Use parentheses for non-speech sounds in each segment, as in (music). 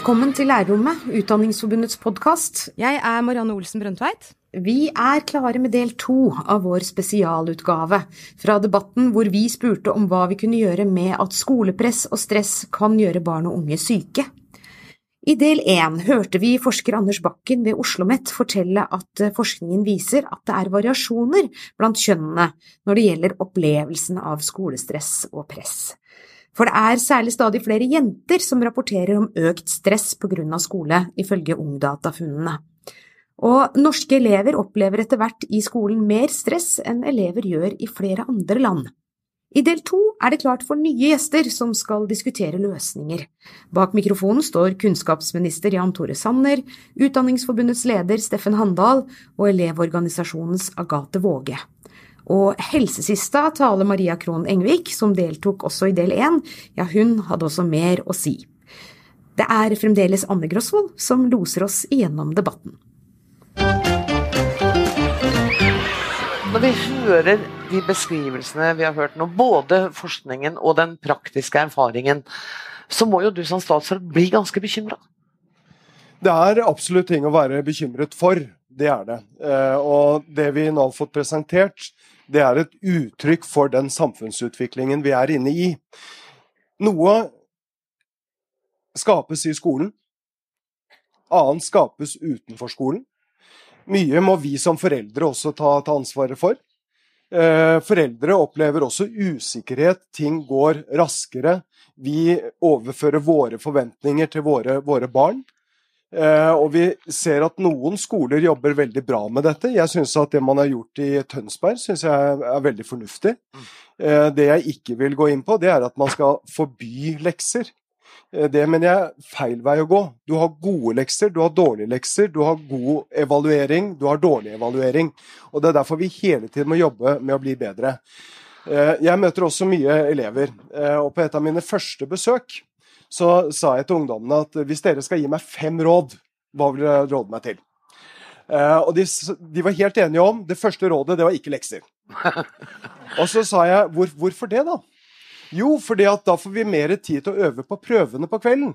Velkommen til Lærerrommet, Utdanningsforbundets podkast. Jeg er Marianne Olsen Brøndtveit. Vi er klare med del to av vår spesialutgave fra debatten hvor vi spurte om hva vi kunne gjøre med at skolepress og stress kan gjøre barn og unge syke. I del én hørte vi forsker Anders Bakken ved Oslo OsloMet fortelle at forskningen viser at det er variasjoner blant kjønnene når det gjelder opplevelsen av skolestress og press. For det er særlig stadig flere jenter som rapporterer om økt stress på grunn av skole, ifølge Ungdata-funnene. Og norske elever opplever etter hvert i skolen mer stress enn elever gjør i flere andre land. I del to er det klart for nye gjester som skal diskutere løsninger. Bak mikrofonen står kunnskapsminister Jan Tore Sanner, Utdanningsforbundets leder Steffen Handal og Elevorganisasjonens Agathe Våge. Og helsesista taler Maria Krohn Engvik, som deltok også i del én, ja, hun hadde også mer å si. Det er fremdeles Anne Grosvold som loser oss igjennom debatten. Når vi hører de beskrivelsene vi har hørt nå, både forskningen og den praktiske erfaringen, så må jo du som statsråd bli ganske bekymra? Det er absolutt ting å være bekymret for. Det er det. Eh, og det vi nå har fått presentert, det er et uttrykk for den samfunnsutviklingen vi er inne i. Noe skapes i skolen. Annet skapes utenfor skolen. Mye må vi som foreldre også ta, ta ansvaret for. Eh, foreldre opplever også usikkerhet, ting går raskere. Vi overfører våre forventninger til våre, våre barn. Eh, og vi ser at noen skoler jobber veldig bra med dette. Jeg syns at det man har gjort i Tønsberg synes jeg er veldig fornuftig. Eh, det jeg ikke vil gå inn på, det er at man skal forby lekser. Eh, det mener jeg er feil vei å gå. Du har gode lekser, du har dårlige lekser, du har god evaluering, du har dårlig evaluering. Og Det er derfor vi hele tiden må jobbe med å bli bedre. Jeg møter også mye elever, og på et av mine første besøk så sa jeg til ungdommene at hvis dere skal gi meg fem råd, hva vil dere råde meg til? Og de, de, var helt enige om det første rådet, det var ikke lekser. (laughs) Og så sa jeg Hvor, hvorfor det, da? Jo, fordi at da får vi mer tid til å øve på prøvene på kvelden.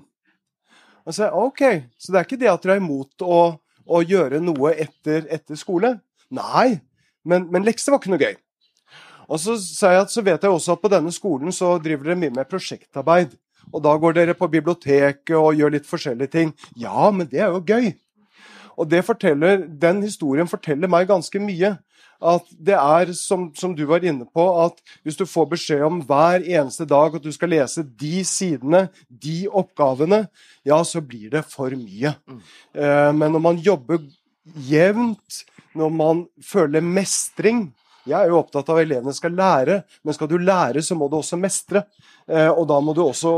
Og så, jeg, ok, Så det er ikke det at dere er imot å, å gjøre noe etter, etter skole? Nei, men, men lekser var ikke noe gøy. Og så sa jeg at så vet jeg også at på denne skolen så driver dere mye med prosjektarbeid. Og da går dere på biblioteket og gjør litt forskjellige ting. Ja, men det er jo gøy. Og den historien forteller meg ganske mye at det er, som, som, du var inne på, at hvis du får beskjed om hver eneste dag at du skal lese de sidene, de oppgavene, ja, så blir det for mye. Mm. Eh, men når man jobber jevnt, når man føler mestring Jeg er jo opptatt av at elevene skal lære, men skal du lære, så må du også mestre. Eh, og da må du også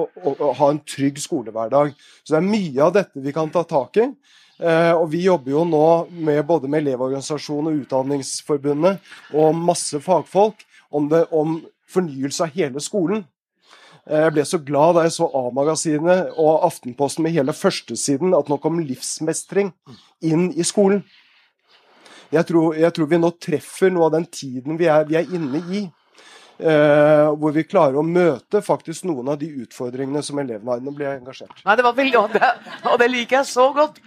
ha en trygg skolehverdag. Så det er mye av dette vi kan ta tak i. Eh, og Vi jobber jo nå med både med Elevorganisasjonen og Utdanningsforbundet og masse fagfolk om, det, om fornyelse av hele skolen. Eh, jeg ble så glad da jeg så A-magasinet og Aftenposten med hele førstesiden at nå kom livsmestring inn i skolen. Jeg tror, jeg tror vi nå treffer noe av den tiden vi er, vi er inne i. Uh, hvor vi klarer å møte faktisk noen av de utfordringene som elevene har. Nå blir jeg engasjert. Nei, det var veldig, og det, og det liker jeg så godt.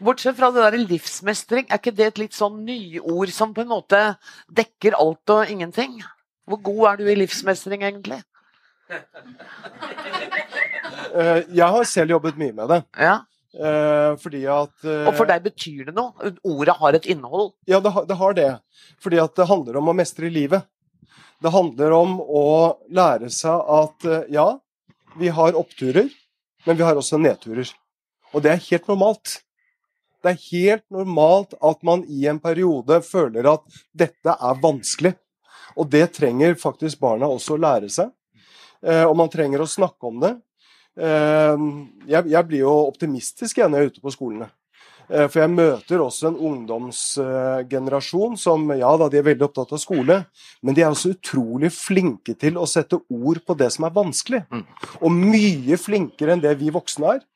Bortsett fra det der livsmestring, er ikke det et litt sånn nyord som på en måte dekker alt og ingenting? Hvor god er du i livsmestring, egentlig? Uh, jeg har selv jobbet mye med det. Ja. Uh, fordi at Og for deg betyr det noe? Ordet har et innhold? Ja, det, det har det. Fordi at det handler om å mestre livet. Det handler om å lære seg at eh, ja, vi har oppturer, men vi har også nedturer. Og det er helt normalt. Det er helt normalt at man i en periode føler at dette er vanskelig. Og det trenger faktisk barna også å lære seg. Eh, og man trenger å snakke om det. Eh, jeg, blir jo optimistisk når jeg er ute på skolene. Eh, for jeg møter også en ungdomsgenerasjon som ja da, de er veldig opptatt av skole, men de er også utrolig flinke til å sette ord på det som er vanskelig. Mm. Og mye flinkere enn det vi voksne er.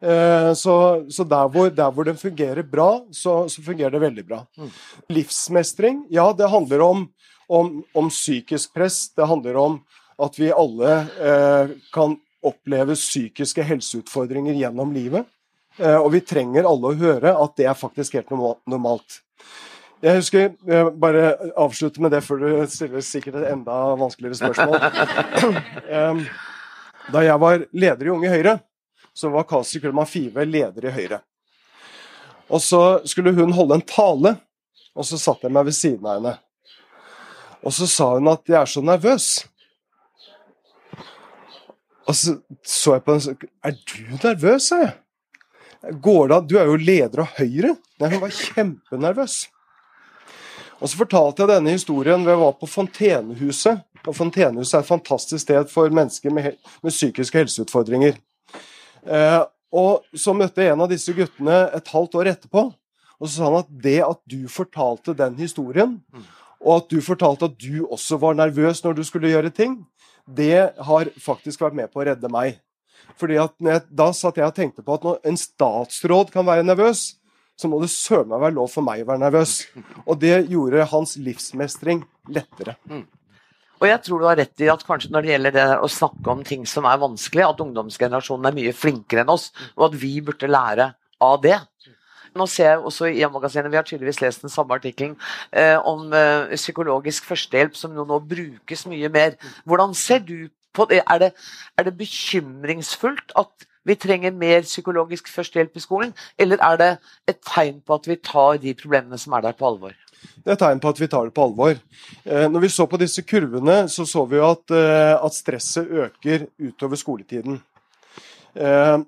Eh, så, så der, hvor, der, hvor, den fungerer bra, så, så fungerer det veldig bra. Mm. Livsmestring, ja, det handler om, om, om, psykisk press. Det handler om at vi alle eh, kan opplever psykiske helseutfordringer gjennom livet. Eh, og vi trenger alle å høre at det er faktisk helt normalt. Jeg husker jeg Bare avslutte med det før du stiller sikkert et enda vanskeligere spørsmål. (laughs) Da jeg var leder i Unge Høyre, så var Kasi Kullmann Five leder i Høyre. Og så skulle hun holde en tale, og så satt jeg meg ved siden av henne. Og så sa hun at 'jeg er så nervøs'. Og så så jeg på henne og sa 'er du nervøs', sa jeg. Går det an? Du er jo leder av Høyre. Nei, hun var kjempenervøs. Og så fortalte jeg denne historien ved å være på Fontenehuset. Og Fontenehuset er et fantastisk sted for mennesker med, med psykiske helseutfordringer. Eh, og så møtte jeg en av disse guttene et halvt år etterpå. Og så sa han at det at du fortalte den historien, og at du fortalte at du også var nervøs når du skulle gjøre ting, det har faktisk vært med på å redde meg. Fordi at jeg, Da satt jeg og tenkte på at når en statsråd kan være nervøs, så må det søren meg være lov for meg å være nervøs. Og det gjorde hans livsmestring lettere. Mm. Og jeg tror du har rett i at kanskje når det gjelder det å snakke om ting som er vanskelig, at ungdomsgenerasjonen er mye flinkere enn oss, og at vi burde lære av det. Nå ser jeg også i E-magasinet, Vi har tydeligvis lest den samme artikkelen eh, om eh, psykologisk førstehjelp, som nå, nå brukes mye mer. Hvordan ser du på det? Er det, er det bekymringsfullt at vi trenger mer psykologisk førstehjelp i skolen, eller er det et tegn på at vi tar de problemene som er der, på alvor? Det er et tegn på at vi tar det på alvor. Eh, når vi så på disse kurvene, så så vi at, eh, at stresset øker utover skoletiden. Eh,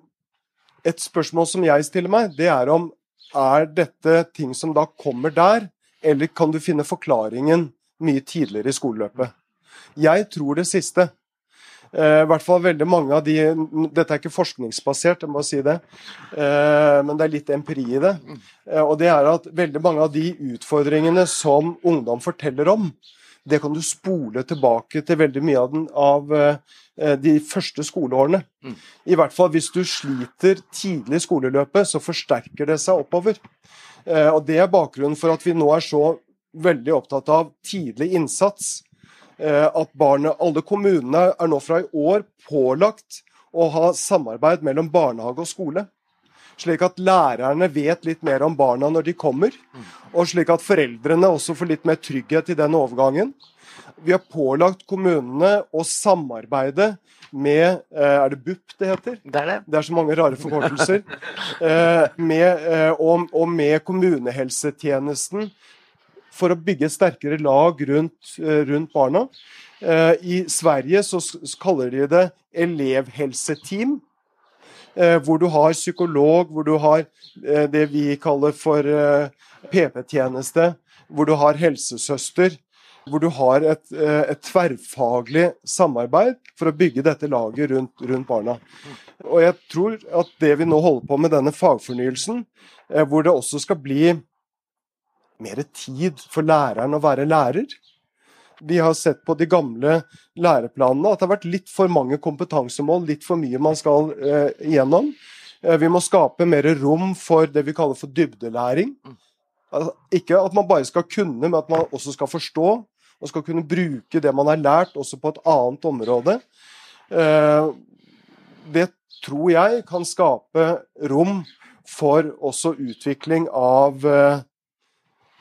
et spørsmål som jeg stiller meg, det er om er dette ting som da kommer der, eller kan du finne forklaringen mye tidligere i skoleløpet? Jeg tror det siste. Eh, I hvert fall veldig mange av de Dette er ikke forskningsbasert, jeg må si det, eh, men det er litt empiri i det. Eh, og det er at veldig mange av de utfordringene som ungdom forteller om, det kan du spole tilbake til veldig mye av, den, av de første skoleårene. Mm. I hvert fall hvis du sliter tidlig i skoleløpet, så forsterker det seg oppover. Og Det er bakgrunnen for at vi nå er så veldig opptatt av tidlig innsats Eh, at barnet, alle kommunene er nå fra i år pålagt å ha samarbeid mellom barnehage og skole. Slik at lærerne vet litt mer om barna når de kommer, og slik at foreldrene også får litt mer trygghet i den overgangen. Vi har pålagt kommunene å samarbeide med eh, Er det BUP det heter? Det er det. Det er så mange rare forkortelser. (laughs) Eh, med, og, og med kommunehelsetjenesten for å bygge sterkere lag rundt, eh, rundt barna. Eh, I Sverige så kaller de det elevhelseteam. Eh, hvor du har psykolog, hvor du har det vi kaller for PP-tjeneste, hvor du har helsesøster. Hvor du har et, et, tverrfaglig samarbeid for å bygge dette laget rundt, rundt, barna. Og jeg tror at det vi nå holder på med denne fagfornyelsen, hvor det også skal bli mer tid for læreren å være lærer. Vi har sett på de gamle læreplanene at det har vært litt for mange kompetansemål, litt for mye man skal eh, igjennom. Eh, vi må skape mer rom for det vi kaller for dybdelæring. Altså, ikke at man bare skal kunne, men at man også skal forstå. Og skal kunne bruke det man har lært, også på et annet område. Eh, det tror jeg kan skape rom for også utvikling av eh,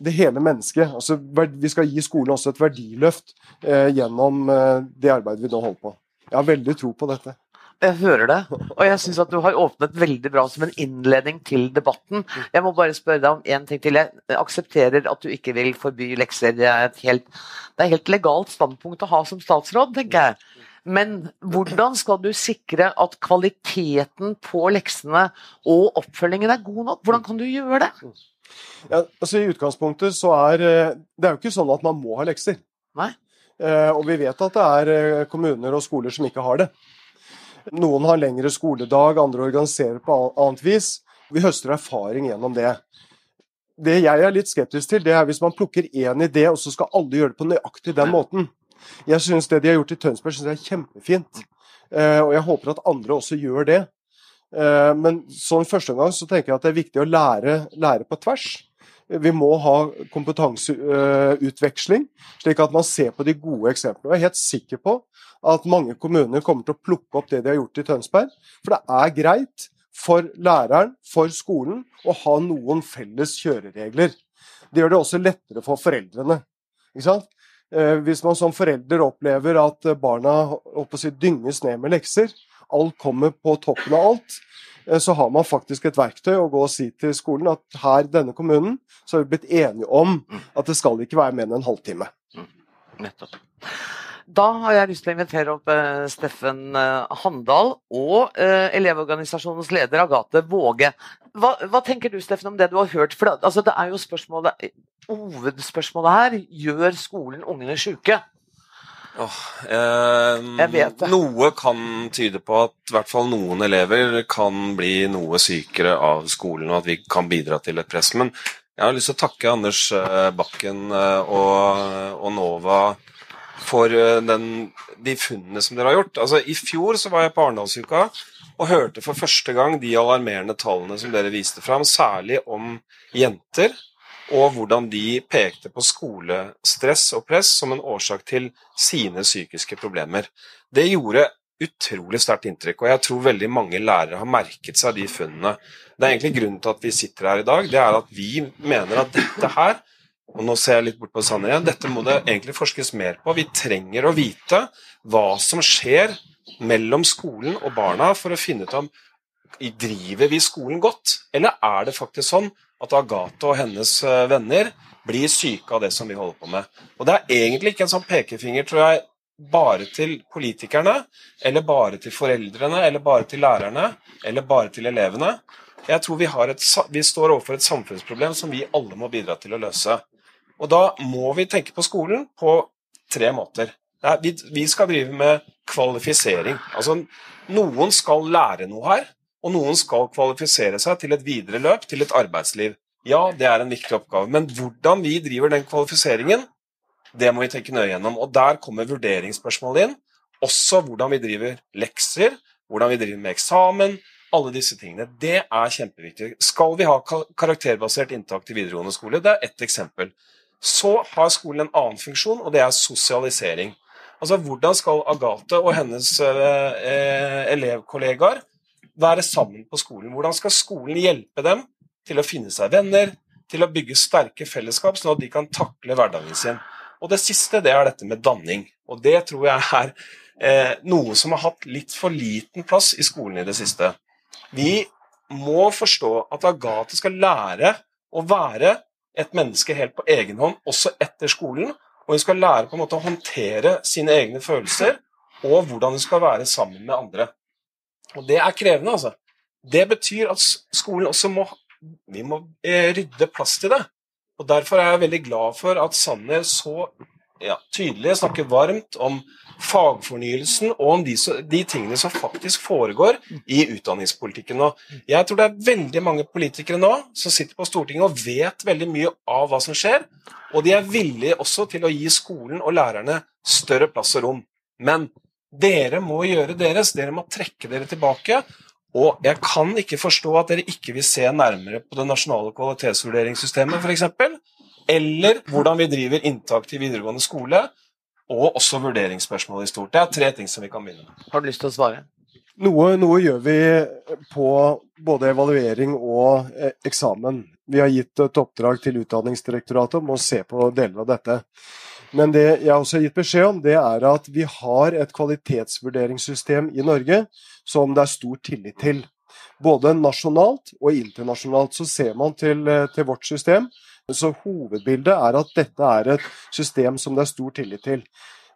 det hele mennesket. Altså, vi skal gi skolen også et verdiløft eh, gjennom eh, det arbeidet vi nå holder på. Jeg har veldig tro på dette. Jeg hører det, og jeg syns at du har åpnet veldig bra som en innledning til debatten. Jeg må bare spørre deg om én ting til. Jeg aksepterer at du ikke vil forby lekser. Det er et helt, det er helt legalt standpunkt å ha som statsråd, tenker jeg. Men hvordan skal du sikre at kvaliteten på leksene og oppfølgingen er god nok? Hvordan kan du gjøre det? Ja, altså I utgangspunktet så er eh, det er jo ikke sånn at man må ha lekser. Nei. Eh, og vi vet at det er eh, kommuner og skoler som ikke har det. Noen har lengre skoledag, andre organiserer på annet vis. Vi høster erfaring gjennom det. Det jeg er litt skeptisk til, det er hvis man plukker én idé, og så skal alle gjøre det på nøyaktig den måten. Jeg synes det de har gjort i Tønsberg, synes jeg er kjempefint. Og jeg håper at andre også gjør det. Eh, men sånn første gang så tenker jeg at det er viktig å lære, lære på tvers. Vi må ha kompetanseutveksling, slik at man ser på de gode eksemplene. Jeg er helt sikker på at mange kommuner kommer til å plukke opp det de har gjort i Tønsberg. For det er greit for læreren, for skolen, å ha noen felles kjøreregler. Det gjør det også lettere for foreldrene. Eh, hvis man som forelder opplever at barna si, dynges ned med lekser, alt kommer på toppen av alt, Eh, så har man faktisk et verktøy å gå og si til skolen at her, denne kommunen, så har vi blitt enige om at det skal ikke være mer enn en halvtime. Mm. Nettopp. Da har jeg lyst til å invitere opp eh, Steffen eh, Handal og Elevorganisasjonens leder Agathe Våge. Hva, hva, tenker du Steffen, om det du har hørt? For det, altså, det er jo spørsmålet, Hovedspørsmålet her gjør skolen ungene sjuke? Oh, eh, noe kan tyde på at i hvert fall noen elever kan bli noe sykere av skolen, og at vi kan bidra til et press. Men jeg har lyst til å takke Anders eh, Bakken eh, og, og Nova for eh, den, de funnene som dere har gjort. Altså, I fjor så var jeg på Arendalsuka og hørte for første gang de alarmerende tallene som dere viste fram, særlig om jenter og hvordan de pekte på skolestress og press som en årsak til sine psykiske problemer. Det gjorde utrolig sterkt inntrykk, og jeg tror veldig mange lærere har merket seg de funnene. Det er egentlig grunnen til at vi sitter her i dag, det er at vi mener at dette her og nå ser jeg litt bort på Sanne igjen. Dette må det egentlig forskes mer på. Vi trenger å vite hva som skjer mellom skolen og barna for å finne ut om driver vi skolen godt, eller er det faktisk sånn at Agathe og hennes eh, venner blir syke av det som vi holder på med. Og det er egentlig ikke en sånn pekefinger, tror jeg, bare til politikerne, eller bare til foreldrene, eller bare til lærerne, eller bare til elevene. Jeg tror vi, et, vi står overfor et samfunnsproblem som vi alle må bidra til å løse. Og da må vi tenke på skolen på tre måter. Vi, vi skal drive med kvalifisering. Altså, noen skal lære noe her og noen skal kvalifisere seg til et videre løp, til et arbeidsliv. Ja, det er en viktig oppgave, men hvordan vi driver den kvalifiseringen, det må vi tenke nøye gjennom. Og der kommer vurderingsspørsmålet inn. Også hvordan vi driver lekser, hvordan vi driver med eksamen, alle disse tingene. Det er kjempeviktig. Skal vi ha karakterbasert inntak til videregående skole? Det er ett eksempel. Så har skolen en annen funksjon, og det er sosialisering. Altså, Hvordan skal Agathe og hennes eh, eh elevkollegaer være sammen på skolen. Hvordan skal skolen hjelpe dem til å finne seg venner, til å bygge sterke fellesskap, sånn at de kan takle hverdagen sin. Og det siste det er dette med danning. Og det tror jeg er eh, noe som har hatt litt for liten plass i skolen i det siste. Vi må forstå at Agathe skal lære å være et menneske helt på egen hånd, også etter skolen. Og hun skal lære på en måte å håndtere sine egne følelser, og hvordan hun skal være sammen med andre. Og det er krevende, altså. Det betyr at skolen også må Vi må eh, rydde plass til det. Og Derfor er jeg veldig glad for at Sanner så ja, tydelig snakker varmt om fagfornyelsen og om de, de, tingene som faktisk foregår i utdanningspolitikken nå. Jeg tror det er veldig mange politikere nå som sitter på Stortinget og vet veldig mye av hva som skjer, og de er villige også til å gi skolen og lærerne større plass og rom. Men dere må gjøre deres. Dere må trekke dere tilbake. Og jeg kan ikke forstå at dere ikke vil se nærmere på det nasjonale kvalitetsvurderingssystemet f.eks. Eller hvordan vi driver inntak til videregående skole, og også vurderingsspørsmål i stort. Det er tre ting som vi kan begynne med. Har du lyst til å svare? Noe, noe gjør vi på både evaluering og eh, eksamen. Vi har gitt et oppdrag til Utdanningsdirektoratet om å se på deler av dette. Men det jeg også har gitt beskjed om, det er at vi har et kvalitetsvurderingssystem i Norge som det er stor tillit til. Både nasjonalt og internasjonalt så ser man til, eh, til vårt system. Så hovedbildet er at dette er et system som det er stor tillit til.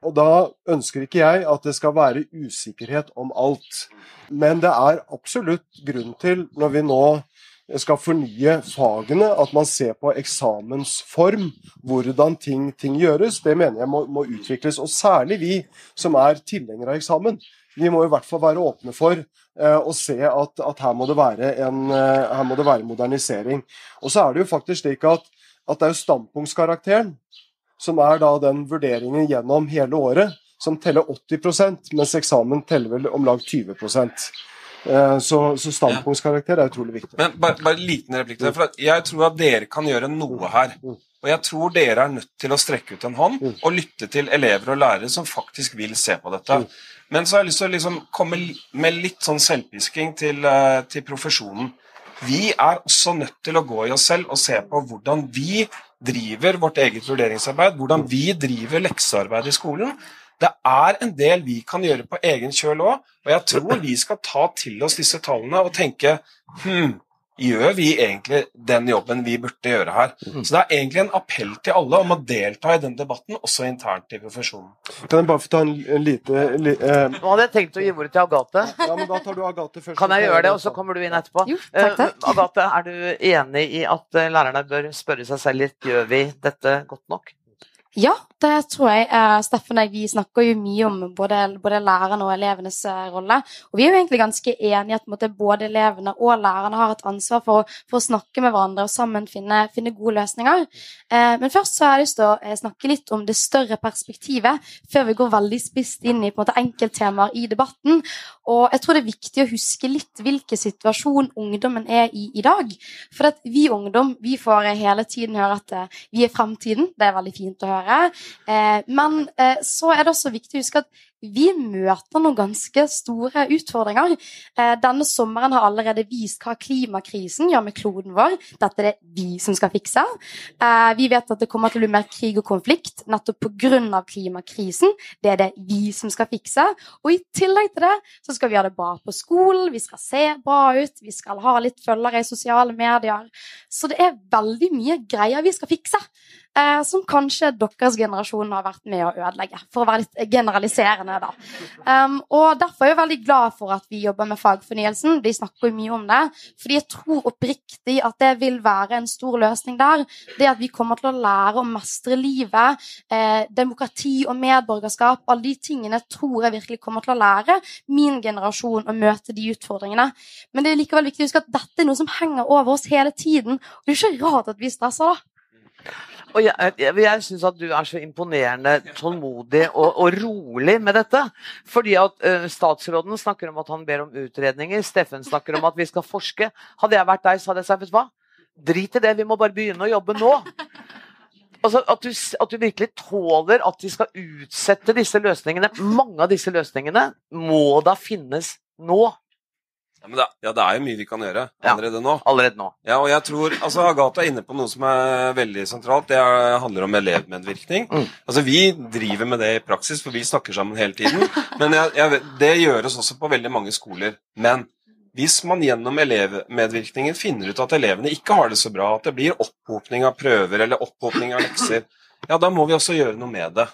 Og da ønsker ikke jeg at det skal være usikkerhet om alt. Men det er absolutt grunn til, når vi nå skal fornye fagene, at man ser på eksamensform, hvordan ting, ting gjøres. Det mener jeg må, må, utvikles. Og særlig vi som er tilhengere av eksamen. Vi må i hvert fall være åpne for eh, å se at, at her, må en, eh, her, må det være modernisering. Og så er det jo faktisk slik at, at det er jo standpunktskarakteren som er da den vurderingen gjennom hele året, som teller 80% mens eksamen teller vel om lag 20 Eh, så, så standpunktskarakter er utrolig viktig. Men bare, bare en liten replikk til det. For jeg tror at dere kan gjøre noe her. Mm. Og jeg tror dere er nødt til å strekke ut en hånd mm. og lytte til elever og lærere som faktisk vil se på dette. Mm. Men så har jeg lyst til å liksom komme med litt sånn selvpisking til, eh, til profesjonen. Vi er også nødt til å gå i oss selv og se på hvordan vi driver vårt eget vurderingsarbeid, hvordan vi driver leksearbeid i skolen. Det er en del vi kan gjøre på egen kjøl òg, og jeg tror vi skal ta til oss disse tallene og tenke hm, gjør vi egentlig den jobben vi burde gjøre her? Mm. Så det er egentlig en appell til alle om å delta i den debatten, også internt i profesjonen. Kan jeg bare få ta en, en lite li, eh. Nå hadde jeg tenkt å gi ordet til Agathe. Ja, men da tar du Agathe først. Kan jeg gjøre det, og så kommer du inn etterpå? Jo, takk, takk. Eh, Agathe, er du enig i at eh, lærerne bør spørre seg selv litt gjør vi dette godt nok? Ja, det tror jeg. Eh, Steffen og jeg vi snakker jo mye om både, både lærerne og elevenes eh, rolle. Og vi er jo egentlig ganske enige at måte, både elevene og lærerne har et ansvar for, for, å snakke med hverandre og sammen finne, finne gode løsninger. Eh, men først så har jeg lyst til å eh, snakke litt om det større perspektivet, før vi går veldig spisst inn i på en enkelttemaer i debatten. Og jeg tror det er viktig å huske litt hvilken situasjon ungdommen er i i dag. For at vi ungdom vi får hele tiden høre at vi er fremtiden. Det er veldig fint å høre gjøre. Eh, men eh, så er det også viktig å huske at vi møter noen ganske store utfordringer. Eh, denne sommeren har allerede vist hva klimakrisen gjør med kloden vår. Dette er det vi som skal fikse. Vi vet at det kommer til å bli mer krig og konflikt nettopp pga. klimakrisen. Det er det vi som skal fikse. Og i tillegg til det så skal vi ha det bra på skolen, vi skal se bra ut, vi skal ha litt følgere i sosiale medier. Så det er veldig mye greier vi skal fikse eh, som kanskje deres generasjon har vært med å ødelegge, for å være litt generaliserende. Da. Um, og Derfor er jeg veldig glad for at vi jobber med fagfornyelsen. De snakker jo mye om det. Fordi jeg tror oppriktig at det vil være en stor løsning der. Det at vi kommer til å lære å mestre livet, eh, demokrati og medborgerskap, alle de tingene tror jeg virkelig kommer til å lære min generasjon å møte de utfordringene. Men det er likevel viktig å huske at dette er noe som henger over oss hele tiden. Og det er ikke rart at vi stresser da. Og jeg, jeg, jeg syns at du er så imponerende tålmodig og, og rolig med dette. Fordi at uh, statsråden snakker om at han ber om utredninger. Steffen snakker om at vi skal forske. Hadde jeg vært deg, så hadde jeg sagt vet du hva? Drit i det, vi må bare begynne å jobbe nå. Altså, at, du, at du virkelig tåler at vi skal utsette disse løsningene. Mange av disse løsningene må da finnes nå. Ja, det, ja, det er jo mye vi kan gjøre allerede nå. Allerede nå. Ja, og jeg tror, altså Agatha er inne på noe som er veldig sentralt. Det handler om elevmedvirkning. Mm. Altså Vi driver med det i praksis, for vi snakker sammen hele tiden. Men jeg, jeg, det gjøres også på veldig mange skoler. Men hvis man gjennom elevmedvirkningen finner ut at elevene ikke har det så bra, at det blir opphopning av prøver eller opphopning av lekser, ja, da må vi også gjøre noe med det.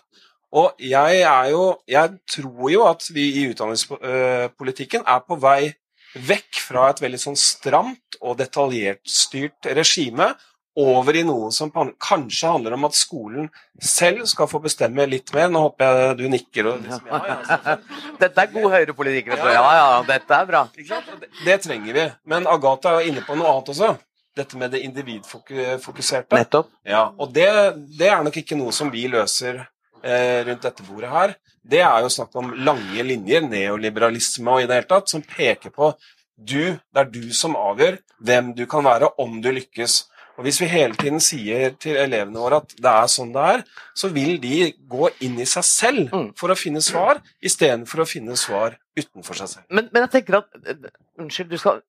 Og jeg er jo Jeg tror jo at vi i utdanningspolitikken er på vei vekk fra et veldig sånn stramt og detaljert styrt regime over i noe som kanskje handler om at skolen selv skal få bestemme litt mer. Nå håper jeg du nikker. Og liksom, ja, ja, (laughs) dette er god høyrepolitikk. Ja, ja, ja, dette er bra. Det, det, trenger vi. Men Agatha er inne på noe annet også. Dette med det individfokuserte. Nettopp. Ja, og det, det er nok ikke noe som vi løser eh, rundt dette bordet her det er jo snakk om lange linjer, neoliberalisme og i det hele tatt, som peker på du, det er du som avgjør hvem du kan være, om du lykkes. Og Hvis vi hele tiden sier til elevene våre at det er sånn det er, så vil de gå inn i seg selv mm. for å finne svar, istedenfor å finne svar utenfor seg selv. Men, men jeg tenker at Unnskyld, du skal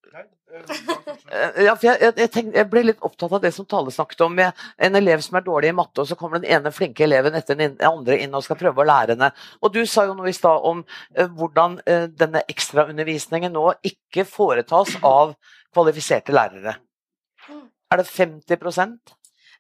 ja, for jeg, jeg, tenkte, jeg, ble litt opptatt av det som Tale snakket om, med en elev som er dårlig i matte, og så kommer den ene flinke eleven etter den andre inn og skal prøve å lære henne. Og du sa jo noe i stad om eh, hvordan eh, denne ekstraundervisningen nå ikke foretas av kvalifiserte lærere. Er det 50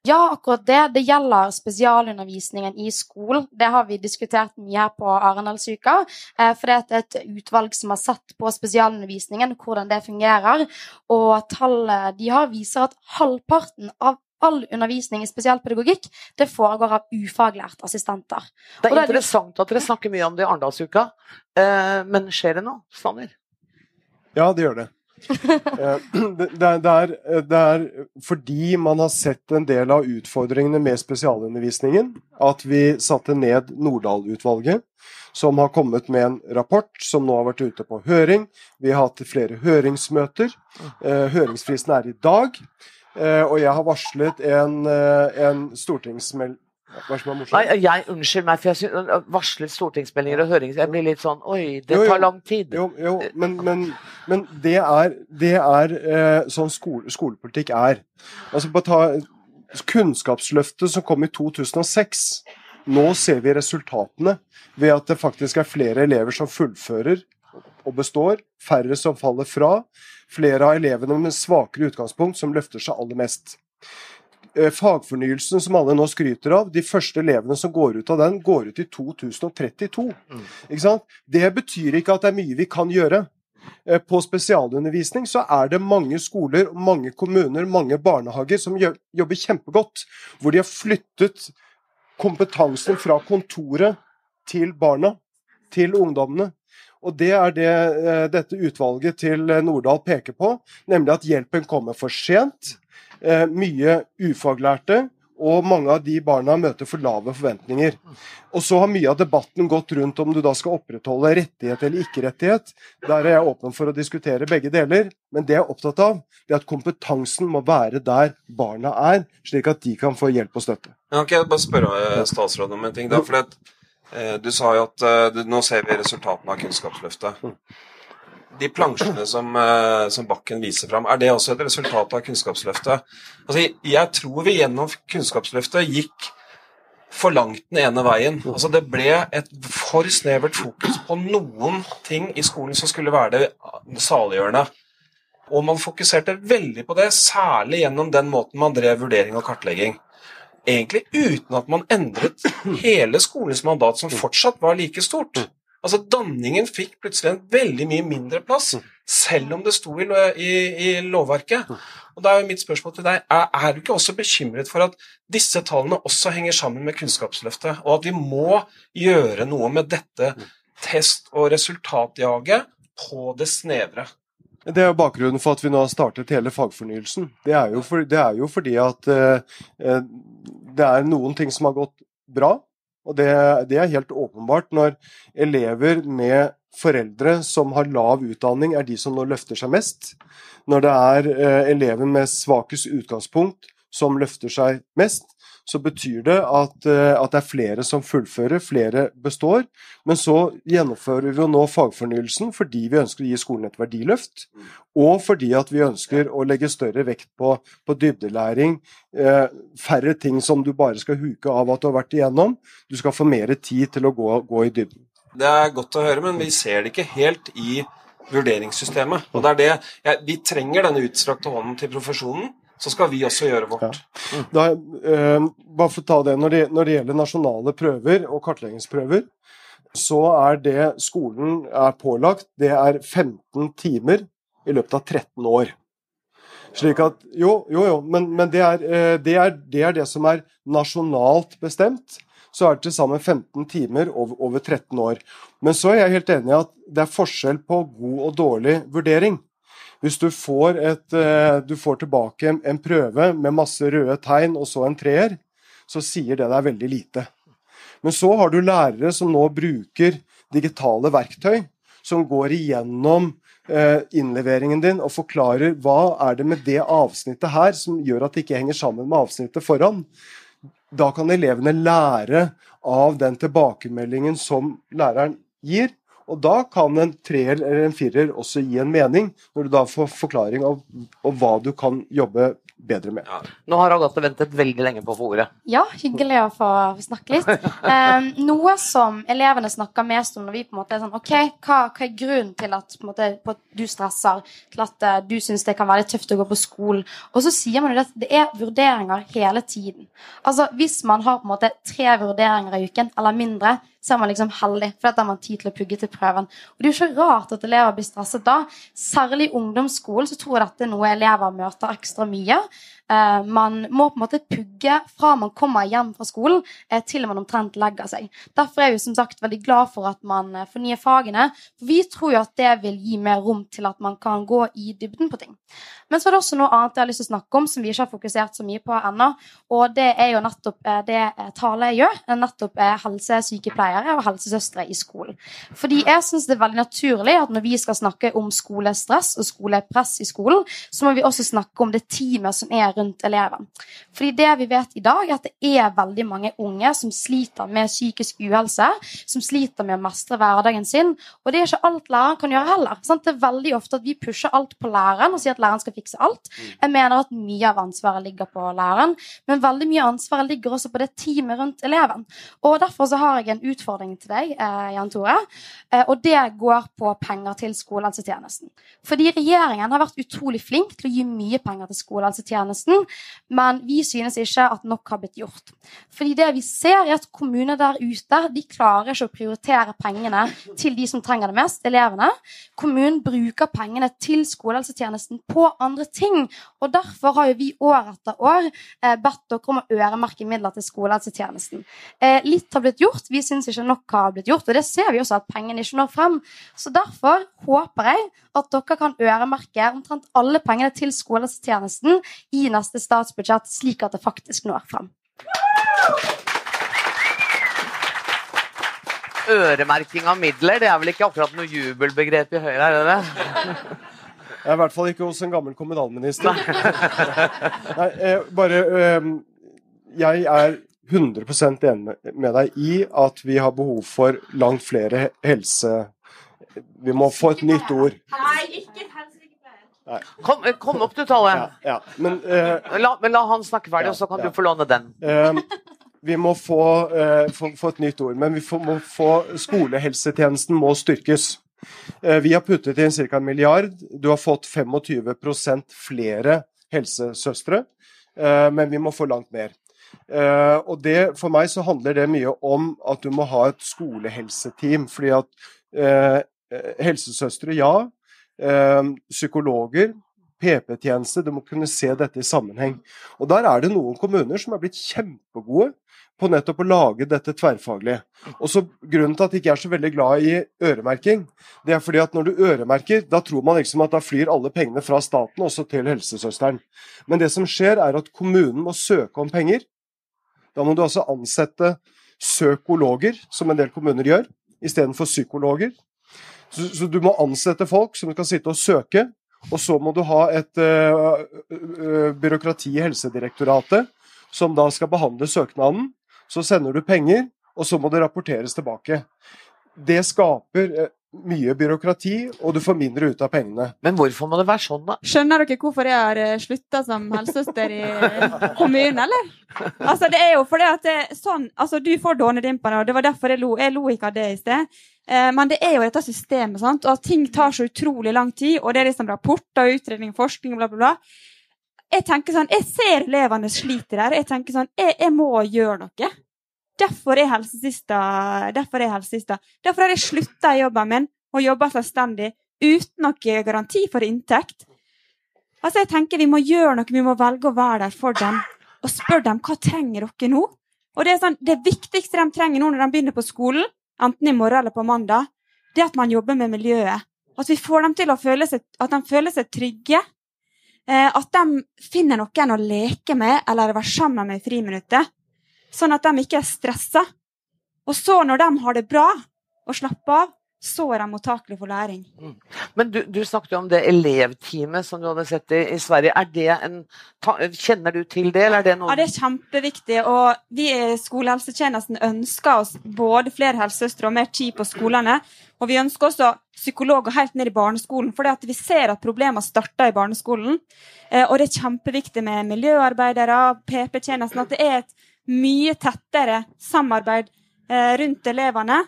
ja, akkurat det. Det gjelder spesialundervisningen i skolen. Det har vi diskutert mye her på Arendalsuka. Eh, for det er et utvalg som har sett på spesialundervisningen, hvordan det fungerer. Og tallet de har, viser at halvparten av all undervisning i spesialpedagogikk det foregår av ufaglært assistenter. Det er interessant at dere snakker mye om det i Arendalsuka, eh, men skjer det noe, Sanner? Ja, det gjør det. (clears throat) Det, det, er, det, er, fordi man har sett en del av utfordringene med spesialundervisningen, at vi satte ned Nordahl-utvalget, som har kommet med en rapport som nå har vært ute på høring. Vi har hatt flere høringsmøter. Høringsfristen er i dag. Og jeg har varslet en, en stortingsmelding hva som er morsomt? Nei, jeg, Unnskyld meg, for jeg synes, varslet stortingsmeldinger og høringer Jeg blir litt sånn Oi, det tar lang tid. Jo, jo men, men, men, det er, det er eh, sånn skole, skolepolitikk er. Altså, bare ta Kunnskapsløftet som kom i 2006. Nå ser vi resultatene ved at det faktisk er flere elever som fullfører og består, færre som faller fra, flere av elevene med svakere utgangspunkt som løfter seg aller mest. Eh, fagfornyelsen som alle nå skryter av, de første elevene som går ut av den, går ut i 2032. Mm. Det betyr ikke at det er mye vi kan gjøre. Eh, på spesialundervisning så er det mange skoler, mange kommuner, mange barnehager som jobber kjempegodt. Hvor de har flyttet kompetansen fra kontoret til barna, til ungdommene. Og Det er det eh, dette utvalget til Nordahl peker på, nemlig at hjelpen kommer for sent. Eh, mye ufaglærte, og mange av de barna møter for lave forventninger. Og så har mye av debatten gått rundt om du da skal opprettholde rettighet eller ikke-rettighet. Der er jeg åpen for å diskutere begge deler, men det jeg er opptatt av, det er at kompetansen må være der barna er, slik at de kan få hjelp og støtte. Jeg kan jeg bare spørre eh, statsråden om en ting. da, for det, eh, Du sa jo at nå ser vi resultatene av Kunnskapsløftet. De plansjene som, eh, som, Bakken viser fram, er det også et resultat av Kunnskapsløftet? Altså, jeg tror vi gjennom Kunnskapsløftet gikk for langt den ene veien. Altså, det ble et for snevert fokus på noen ting i skolen som skulle være det saliggjørende. Og man fokuserte veldig på det, særlig gjennom den måten man drev vurdering og kartlegging. Egentlig uten at man endret hele skolens mandat, som fortsatt var like stort. Altså, Danningen fikk plutselig en veldig mye mindre plass, mm. selv om det sto i, i, i lovverket. Mm. Og da er jo mitt spørsmål til deg, er, er, du ikke også bekymret for at disse tallene også henger sammen med Kunnskapsløftet, og at vi må gjøre noe med dette mm. test- og resultatjaget på det snevre? Det er jo bakgrunnen for at vi nå har startet hele fagfornyelsen. Det er jo, for, det er jo fordi at eh, det er noen ting som har gått bra, og det, det, er helt åpenbart når elever med foreldre som har lav utdanning, er de som nå løfter seg mest. Når det er eh, elever med svakest utgangspunkt som løfter seg mest, så betyr det at, eh, at, det er flere som fullfører, flere består. Men så gjennomfører vi jo nå fagfornyelsen fordi vi ønsker å gi skolen et verdiløft. Og fordi at vi ønsker å legge større vekt på, på dybdelæring. Eh, færre ting som du bare skal huke av at du har vært igjennom. Du skal få mer tid til å gå, gå i dybden. Det er godt å høre, men vi ser det ikke helt i vurderingssystemet. Og det er det, ja, Vi trenger denne utstrakte hånden til profesjonen så skal vi også gjøre vårt. Ja. Da, uh, bare for å ta det, når, det, når det gjelder nasjonale prøver og kartleggingsprøver, så er det skolen er pålagt, det er 15 timer i løpet av 13 år. Slik at, Jo, jo, jo, men, men det, er, uh, det, er, det, er, det som er nasjonalt bestemt. Så er det til sammen 15 timer over, over 13 år. Men så er jeg helt enig i at det er forskjell på god og dårlig vurdering. Hvis du får, et, eh, du får tilbake en prøve med masse røde tegn og så en treer, så sier det deg veldig lite. Men så har du lærere som nå bruker digitale verktøy, som går igjennom eh, innleveringen din og forklarer hva er det med det avsnittet her som gjør at det ikke henger sammen med avsnittet foran. Da kan elevene lære av den tilbakemeldingen som læreren gir, og da kan en treer eller en firer også gi en mening, når du da får forklaring av, av hva du kan jobbe bedre med. Ja. Nå har Agathe ventet veldig lenge på å få ordet. Ja, hyggelig å få snakke litt. Um, noe som elevene snakker mest om når vi på en måte er sånn Ok, hva, hva er grunnen til at, måte, at, du stresser, til at uh, du syns det kan være litt tøft å gå på skolen? Og så sier man jo at det er vurderinger hele tiden. Altså hvis man har på en måte tre vurderinger i uken eller mindre, så er man liksom heldig, for da har man tid til å pugge til prøven. Og Det er jo ikke rart at elever blir stresset da. Særlig i ungdomsskolen så tror jeg dette er noe elever møter ekstra mye. Eh, man må på en måte pugge fra man kommer hjem fra skolen eh, til man omtrent legger seg. Derfor er vi som sagt veldig glad for at man eh, fornyer fagene. For vi tror jo at det vil gi mer rom til at man kan gå i dybden på ting. Men så er det også noe annet jeg har lyst til å snakke om som vi ikke har fokusert så mye på ennå. Og det er jo nettopp det Tale gjør. Nettopp helsesykepleiere og helsesøstre i skolen. Fordi jeg syns det er veldig naturlig at når vi skal snakke om skolestress og skolepress i skolen, så må vi også snakke om det teamet som er rundt eleven. Fordi det vi vet i dag, er at det er veldig mange unge som sliter med psykisk uhelse, som sliter med å mestre hverdagen sin. Og det er ikke alt læreren kan gjøre heller. Sant? Det er veldig ofte at vi pusher alt på læreren og sier at læreren skal fikse alt. Jeg mener at mye av ansvaret ligger på læreren, men veldig mye av ansvaret ligger også på det teamet rundt eleven. Og Derfor så har jeg en utfordring til deg, eh, Jan Tore. Eh, og det går på penger til skolehelsetjenesten. Fordi regjeringen har vært utrolig flink til å gi mye penger til skolehelsetjenesten, men vi synes ikke at nok har blitt gjort. Fordi det vi ser, er at kommuner der ute de klarer ikke å prioritere pengene til de som trenger det mest, elevene. Kommunen bruker pengene til skolehelsetjenesten på andre ting. Og derfor har jo vi år etter år eh, bedt dere om å øremerke midler til skolehelsetjenesten. Eh, litt har blitt gjort, vi syns ikke nok har blitt gjort, og det ser vi også at pengene ikke når frem. Så derfor håper jeg at dere kan øremerke omtrent alle pengene til skolehelsetjenesten i neste statsbudsjett, slik at det faktisk når frem. Øremerking av midler, det er vel ikke akkurat noe jubelbegrep i Høyre, er det det? Jeg er i hvert fall ikke hos en gammel kommunalminister. Nei, eh, bare eh, Jeg er 100% enig med deg i at vi har behov for langt flere helse... Vi må få et nytt ord. Nei, ikke. Kom, eh, kom, opp du, Tolle. Ja, ja. Men, uh, la, men, la, han snakke ferdig, ja, og så kan du få låne den. Uh, vi må få, uh, få, få, et nytt ord, men vi får, må få skolehelsetjenesten må styrkes. Vi har puttet inn ca. en milliard. Du har fått 25 flere helsesøstre, men vi må få langt mer. Og det, For meg så handler det mye om at du må ha et skolehelseteam. fordi at helsesøstre, ja. Uh, psykologer, PP-tjeneste. Du må kunne se dette i sammenheng. Og Der er det noen kommuner som er blitt kjempegode på nettopp å lage dette tverrfaglig. Og så Grunnen til at jeg ikke er så veldig glad i øremerking, det er fordi at når du øremerker, da tror man liksom at da flyr alle pengene fra staten også til helsesøsteren. Men det som skjer, er at kommunen må søke om penger. Da må du altså ansette psykologer, som en del kommuner gjør, istedenfor psykologer. Så, så, du må ansette folk som kan sitte og søke, og så må du ha et uh, byråkrati i Helsedirektoratet som da skal behandle søknaden. Så sender du penger, og så må det rapporteres tilbake. Det skaper mye byråkrati, og du får mindre ut av pengene. Men hvorfor må det være sånn, da? Skjønner dere hvorfor jeg har eh, slutta som helsesøster i kommunen, eller? Altså, det er jo fordi at det er sånn Altså, du får dånedimpene, og det var derfor jeg lo. Jeg lo ikke av det i sted. Eh, men det er jo dette systemet, sant? og at ting tar så utrolig lang tid, og det er liksom rapporter, utredning, forskning, bla, bla, bla. Jeg tenker sånn, jeg ser elevene sliter der. Jeg tenker sånn, jeg, jeg må gjøre noe. Derfor er helsesista. Derfor er helsesista. Derfor har jeg slutta i jobben min og jobba selvstendig uten noen garanti for inntekt. Altså, jeg tenker Vi må gjøre noe, vi må velge å være der for dem og spørre dem hva trenger dere nå. Og Det sånn, det viktigste de trenger nå når de begynner på skolen, enten i morgen eller på mandag, det er at man jobber med miljøet. At vi får dem til å føle seg, at de føler seg trygge. Eh, at de finner noen å leke med eller være sammen med i friminuttet sånn at de ikke er stressa. Og så, når de har det bra og slapper av, så er de mottakelige for læring. Mm. Men du, du, snakket jo om det elevteamet som du hadde sett i, i Sverige. Er det en, ta, kjenner du til det, eller er det noe Ja, det er kjempeviktig. Og vi i skolehelsetjenesten ønsker oss både flere helsesøstre og mer tid på skolene. Og vi ønsker også psykologer helt ned i barneskolen, for vi ser at problemer starter i barneskolen. Eh, og det er kjempeviktig med miljøarbeidere, PP-tjenesten, at det er et mye tettere samarbeid eh, rundt elevene.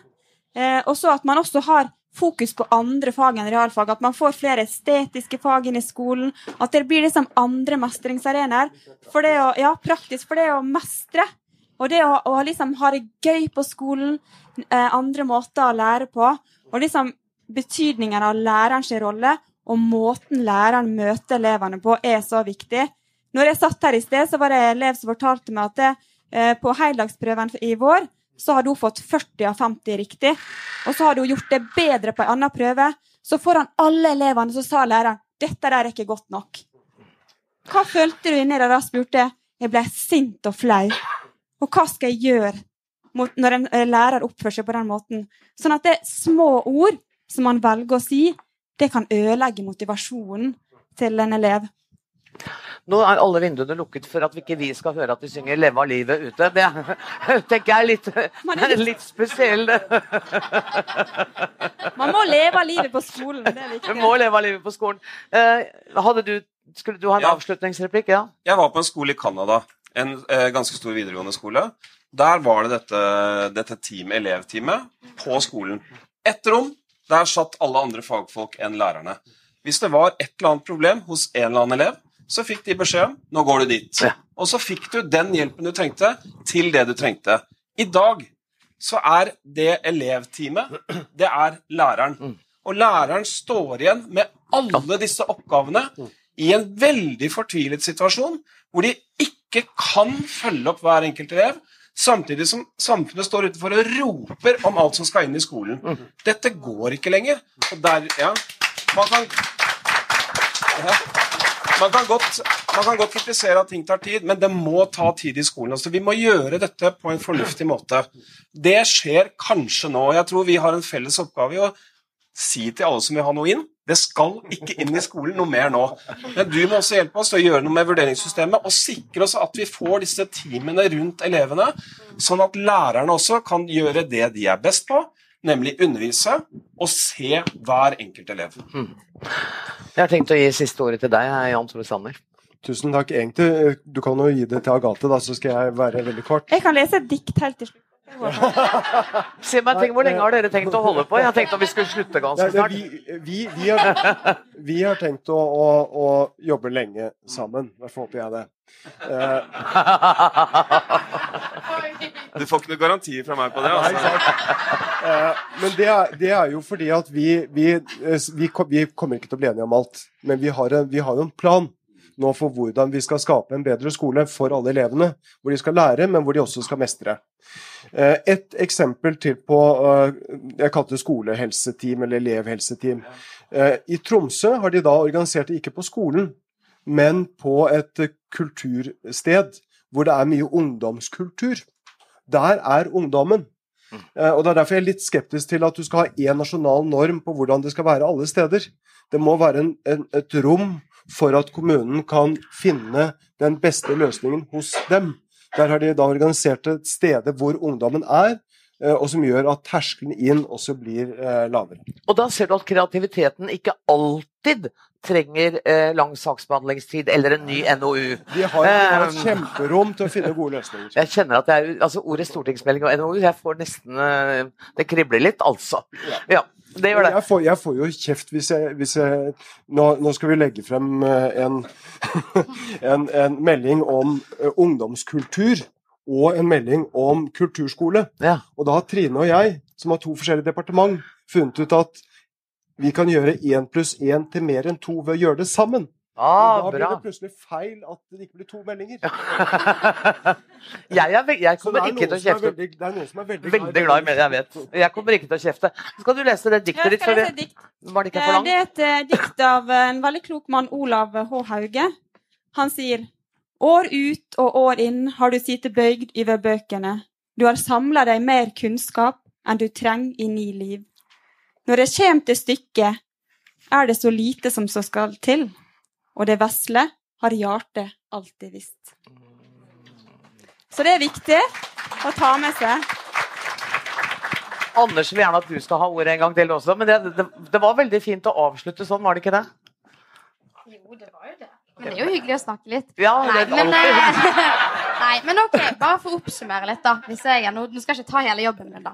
Eh, og så at man også har fokus på andre fag enn realfag. At man får flere estetiske fag inn i skolen. At det blir liksom andre mestringsarenaer. For det å, ja, praktisk for det å mestre. Og det å, å liksom ha det gøy på skolen. Eh, andre måter å lære på. Og liksom betydningen av lærerens rolle og måten læreren møter elevene på, er så viktig. Når jeg satt her i sted, så var det en elev som fortalte meg at det, på heldagsprøven i vår så hadde hun fått 40 av 50 riktig. Og så hadde hun gjort det bedre på en annen prøve. Så foran alle elevene så sa læreren dette der er ikke godt nok. Hva følte du inni deg da? spurte jeg. Ble sint og flau. Og hva skal jeg gjøre når en lærer oppfører seg på den måten? Sånn at det er små ord som man velger å si, det kan ødelegge motivasjonen til en elev. Nå er alle vinduene lukket for at ikke vi skal høre at de synger 'Leve av livet' ute. Det (laughs) tenker jeg er litt, er litt spesiell. (laughs) Man må leve av livet på skolen. det er viktig. Man må leve av livet på skolen. Hadde du, skulle du ha en ja. avslutningsreplikk? Ja. Jeg var på en skole i Canada. En uh, ganske stor videregående skole. Der var det dette, dette team, elevteamet på skolen. Ett rom, der satt alle andre fagfolk enn lærerne. Hvis det var et eller annet problem hos en eller annen elev, så fikk de beskjed om nå går du dit. Ja. Og så fikk du den hjelpen du trengte, til det du trengte. I dag så er det elevteamet, det er læreren. Mm. Og læreren står igjen med alle disse oppgavene i en veldig fortvilet situasjon, hvor de ikke kan følge opp hver enkelt elev, samtidig som samfunnet står utenfor og roper om alt som skal inn i skolen. Mm. Dette går ikke lenger. Og der, ja, man kan ja. Man kan, godt, man kan, godt, kritisere at ting tar tid, men det må ta tid i skolen. Altså, vi må gjøre dette på en fornuftig måte. Det skjer kanskje nå. Jeg tror vi har en felles oppgave i å si til alle som vil ha noe inn det skal ikke inn i skolen noe mer nå. Men du må også hjelpe oss til å gjøre noe med vurderingssystemet og sikre oss at vi får disse teamene rundt elevene, sånn at lærerne også kan gjøre det de er best på, nemlig undervise og se hver enkelt elev. Hmm. Jeg har tenkt å gi siste ordet til deg, Jan Tore Sanner. Tusen takk. Egentlig, du kan jo gi det til Agathe, da, så skal jeg være veldig kort. Jeg kan lese et dikt helt til slutt. Se meg, tenk, Hvor lenge har dere tenkt å holde på? Jeg tenkte at vi skulle slutte ganske snart. Vi, vi, vi, har, vi har, tenkt å, å, å, jobbe lenge sammen. Derfor håper jeg det. Uh, (laughs) du får ikke noen garantier fra meg på det. Altså. Uh, men det er, det er, jo fordi at vi, vi, kommer ikke til å bli enige om alt. Men vi har, en, vi har jo en plan nå for hvordan vi skal skape en bedre skole for alle elevene. Hvor de skal lære, men hvor de også skal mestre. Eh, et eksempel til på eh, Jeg kalte det skolehelseteam eller elevhelseteam. Eh, I Tromsø har de da organisert det ikke på skolen, men på et kultursted hvor det er mye ungdomskultur. Der er ungdommen. Og Det er derfor jeg er litt skeptisk til at du skal ha én nasjonal norm på hvordan det skal være alle steder. Det må være en, en, et rom for at kommunen kan finne den beste løsningen hos dem. Der har de da organisert et sted hvor ungdommen er, eh, og som gjør at terskelen inn også blir eh, lavere. Og da ser du at kreativiteten ikke alltid trenger eh, lang saksbehandlingstid eller en ny NOU. Vi har, har et kjemperom til å finne gode løsninger. (laughs) Jeg kjenner at jeg, altså Ordet stortingsmelding og NOU, jeg får nesten Det kribler litt, altså. Ja. det gjør det. Jeg får, jeg får jo kjeft hvis jeg, hvis jeg nå, nå, skal vi legge frem eh, en, (laughs) en, en melding om ungdomskultur og en melding om kulturskole. Ja. Og da har Trine og jeg, som har to forskjellige departement, funnet ut at vi kan gjøre én pluss én til mer enn to ved å gjøre det sammen. Ah, da blir det plutselig feil at det ikke blir to meldinger. (laughs) jeg, er, jeg, kommer ikke til å kjefte. Veldig, det er noen som er veldig, veldig glad i meldinger, jeg vet. Jeg kommer ikke til å kjefte. Skal du lese det diktet ditt? Det, dikt. Var det, for det er et uh, dikt av en veldig klok mann, Olav H. Hauge. Han sier År ut og år inn har du sittet bøygd over bøkene. Du har samla deg mer kunnskap enn du trenger i ni liv. Når det kjem til stykket, er det så lite som så skal til og det vesle har hjertet alltid visst. Så det er viktig å ta med seg. Anders vil gjerne at du skal ha ordet en gang til også, men det, det, det var veldig fint å avslutte sånn, var det ikke det? Jo, det var jo det. Men det er jo hyggelig å snakke litt. Ja, nei, men, eh, (laughs) nei, men ok, bare for å oppsummere litt, da. Hvis Jeg, nå, nå, skal jeg ikke ta hele jobben min, da.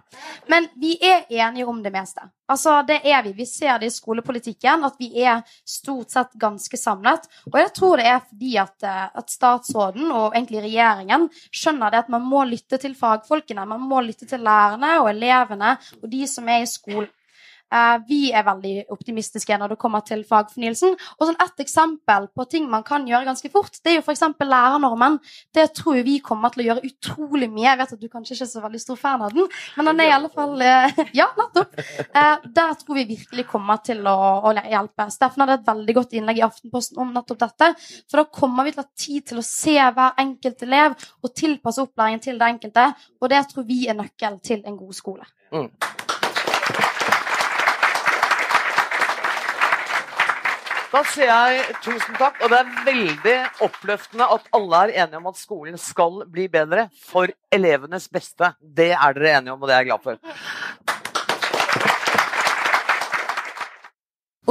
Men vi er enige om det meste. Altså, det er vi. Vi ser det i skolepolitikken, at vi er stort sett ganske samlet. Og jeg tror det er fordi at, eh, at statsråden, og egentlig regjeringen, skjønner det at man må lytte til fagfolkene. Man må lytte til lærerne og elevene og de som er i skolen. Eh, vi er veldig optimistiske når det kommer til fagfornyelsen. Og sånn Et eksempel på ting man kan gjøre ganske fort, det er jo f.eks. lærernormen. Det tror vi kommer til å gjøre utrolig mye. Jeg vet at du kanskje ikke er så veldig stor fan av den, men den er i alle fall eh, (laughs) Ja, nettopp. Eh, der tror vi virkelig kommer til å, å hjelpe. Steffen hadde et veldig godt innlegg i Aftenposten om nettopp dette. For da kommer vi til å ha tid til å se hver enkelt elev og tilpasse opplæringen til det enkelte. Og det tror vi er nøkkelen til en god skole. Mm. Da sier jeg tusen takk, og det er veldig oppløftende at alle er enige om at skolen skal bli bedre for elevenes beste. Det er dere enige om, og det er jeg glad for.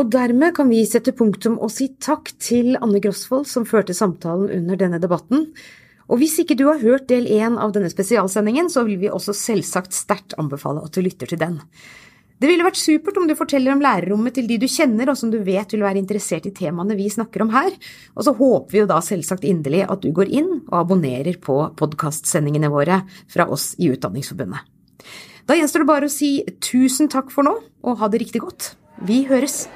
Og dermed kan vi sette punktum og si takk til Anne Grosvold som førte samtalen under denne debatten. Og hvis ikke du har hørt del én av denne spesialsendingen, så vil vi også selvsagt sterkt anbefale at du lytter til den. Det ville vært supert om du forteller om lærerrommet til de du kjenner og som du vet vil være interessert i temaene vi snakker om her, og så håper vi jo da selvsagt inderlig at du går inn og abonnerer på podkastsendingene våre fra oss i Utdanningsforbundet. Da gjenstår det bare å si tusen takk for nå, og ha det riktig godt. Vi høres!